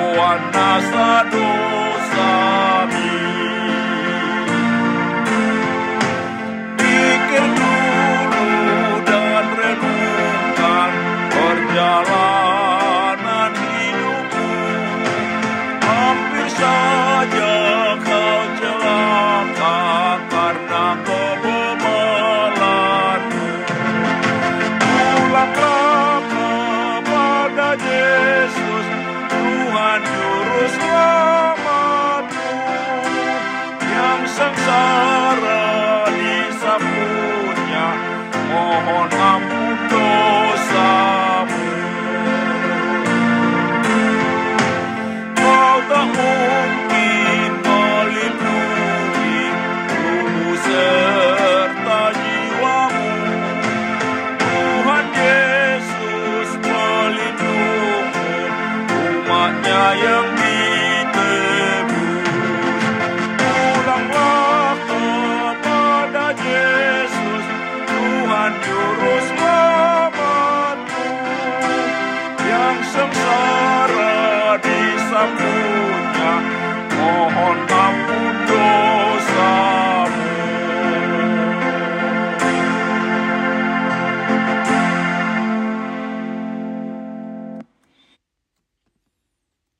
Tuhan Nas Yam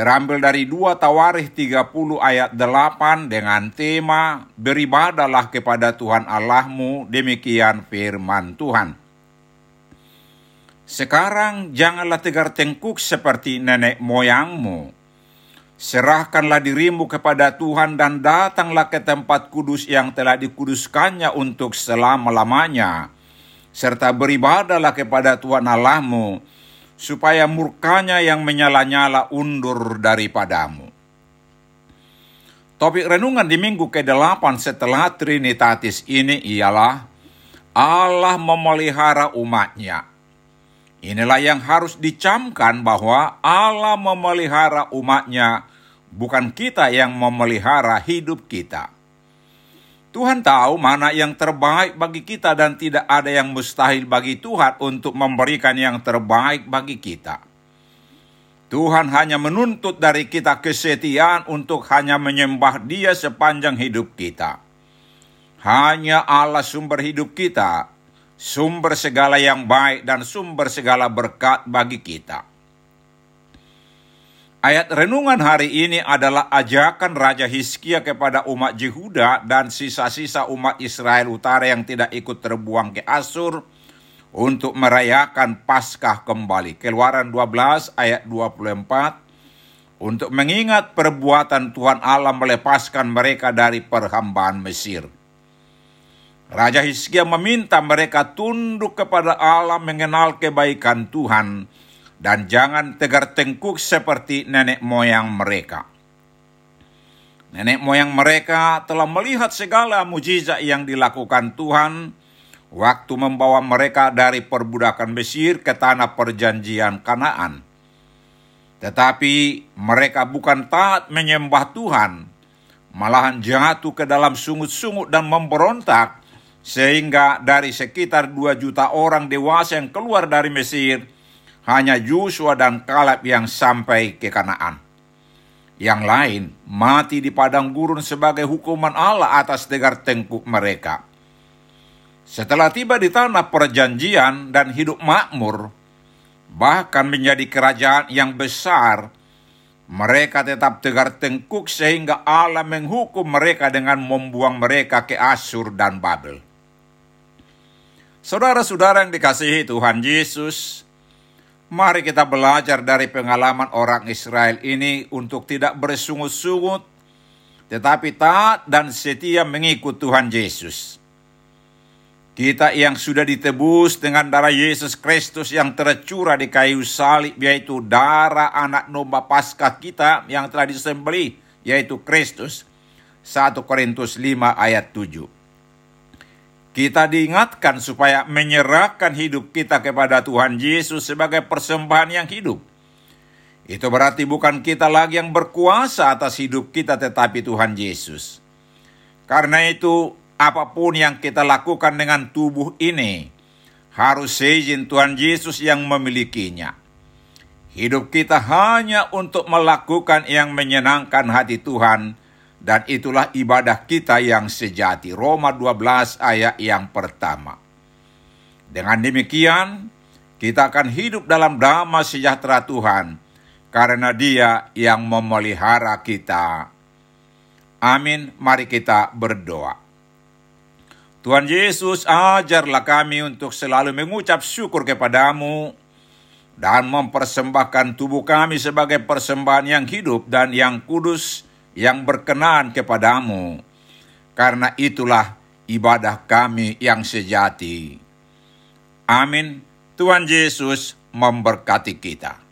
terambil dari 2 Tawarikh 30 ayat 8 dengan tema Beribadalah kepada Tuhan Allahmu, demikian firman Tuhan. Sekarang janganlah tegar tengkuk seperti nenek moyangmu. Serahkanlah dirimu kepada Tuhan dan datanglah ke tempat kudus yang telah dikuduskannya untuk selama-lamanya. Serta beribadalah kepada Tuhan Allahmu, supaya murkanya yang menyala-nyala undur daripadamu. Topik renungan di minggu ke-8 setelah Trinitatis ini ialah Allah memelihara umatnya. Inilah yang harus dicamkan bahwa Allah memelihara umatnya, bukan kita yang memelihara hidup kita. Tuhan tahu mana yang terbaik bagi kita dan tidak ada yang mustahil bagi Tuhan untuk memberikan yang terbaik bagi kita. Tuhan hanya menuntut dari kita kesetiaan untuk hanya menyembah Dia sepanjang hidup kita. Hanya Allah sumber hidup kita, sumber segala yang baik dan sumber segala berkat bagi kita. Ayat renungan hari ini adalah ajakan Raja Hizkia kepada umat Yehuda dan sisa-sisa umat Israel Utara yang tidak ikut terbuang ke Asur untuk merayakan Paskah kembali. Keluaran 12 ayat 24 untuk mengingat perbuatan Tuhan Allah melepaskan mereka dari perhambaan Mesir. Raja Hizkia meminta mereka tunduk kepada Allah mengenal kebaikan Tuhan dan jangan tegar tengkuk seperti nenek moyang mereka. Nenek moyang mereka telah melihat segala mujizat yang dilakukan Tuhan waktu membawa mereka dari perbudakan Mesir ke tanah perjanjian Kanaan. Tetapi mereka bukan taat menyembah Tuhan, malahan jatuh ke dalam sungut-sungut dan memberontak, sehingga dari sekitar dua juta orang dewasa yang keluar dari Mesir, hanya Yusua dan Kaleb yang sampai ke Kanaan. Yang lain mati di padang gurun sebagai hukuman Allah atas tegar tengkuk mereka. Setelah tiba di tanah perjanjian dan hidup makmur, bahkan menjadi kerajaan yang besar, mereka tetap tegar tengkuk sehingga Allah menghukum mereka dengan membuang mereka ke Asur dan Babel. Saudara-saudara yang dikasihi Tuhan Yesus, Mari kita belajar dari pengalaman orang Israel ini untuk tidak bersungut-sungut, tetapi taat dan setia mengikut Tuhan Yesus. Kita yang sudah ditebus dengan darah Yesus Kristus yang tercurah di kayu salib, yaitu darah anak domba paskah kita yang telah disembelih, yaitu Kristus. 1 Korintus 5 ayat 7 kita diingatkan supaya menyerahkan hidup kita kepada Tuhan Yesus sebagai persembahan yang hidup. Itu berarti bukan kita lagi yang berkuasa atas hidup kita, tetapi Tuhan Yesus. Karena itu, apa pun yang kita lakukan dengan tubuh ini harus seizin Tuhan Yesus yang memilikinya. Hidup kita hanya untuk melakukan yang menyenangkan hati Tuhan dan itulah ibadah kita yang sejati. Roma 12 ayat yang pertama. Dengan demikian, kita akan hidup dalam damai sejahtera Tuhan, karena dia yang memelihara kita. Amin, mari kita berdoa. Tuhan Yesus, ajarlah kami untuk selalu mengucap syukur kepadamu dan mempersembahkan tubuh kami sebagai persembahan yang hidup dan yang kudus, yang berkenan kepadamu, karena itulah ibadah kami yang sejati. Amin. Tuhan Yesus memberkati kita.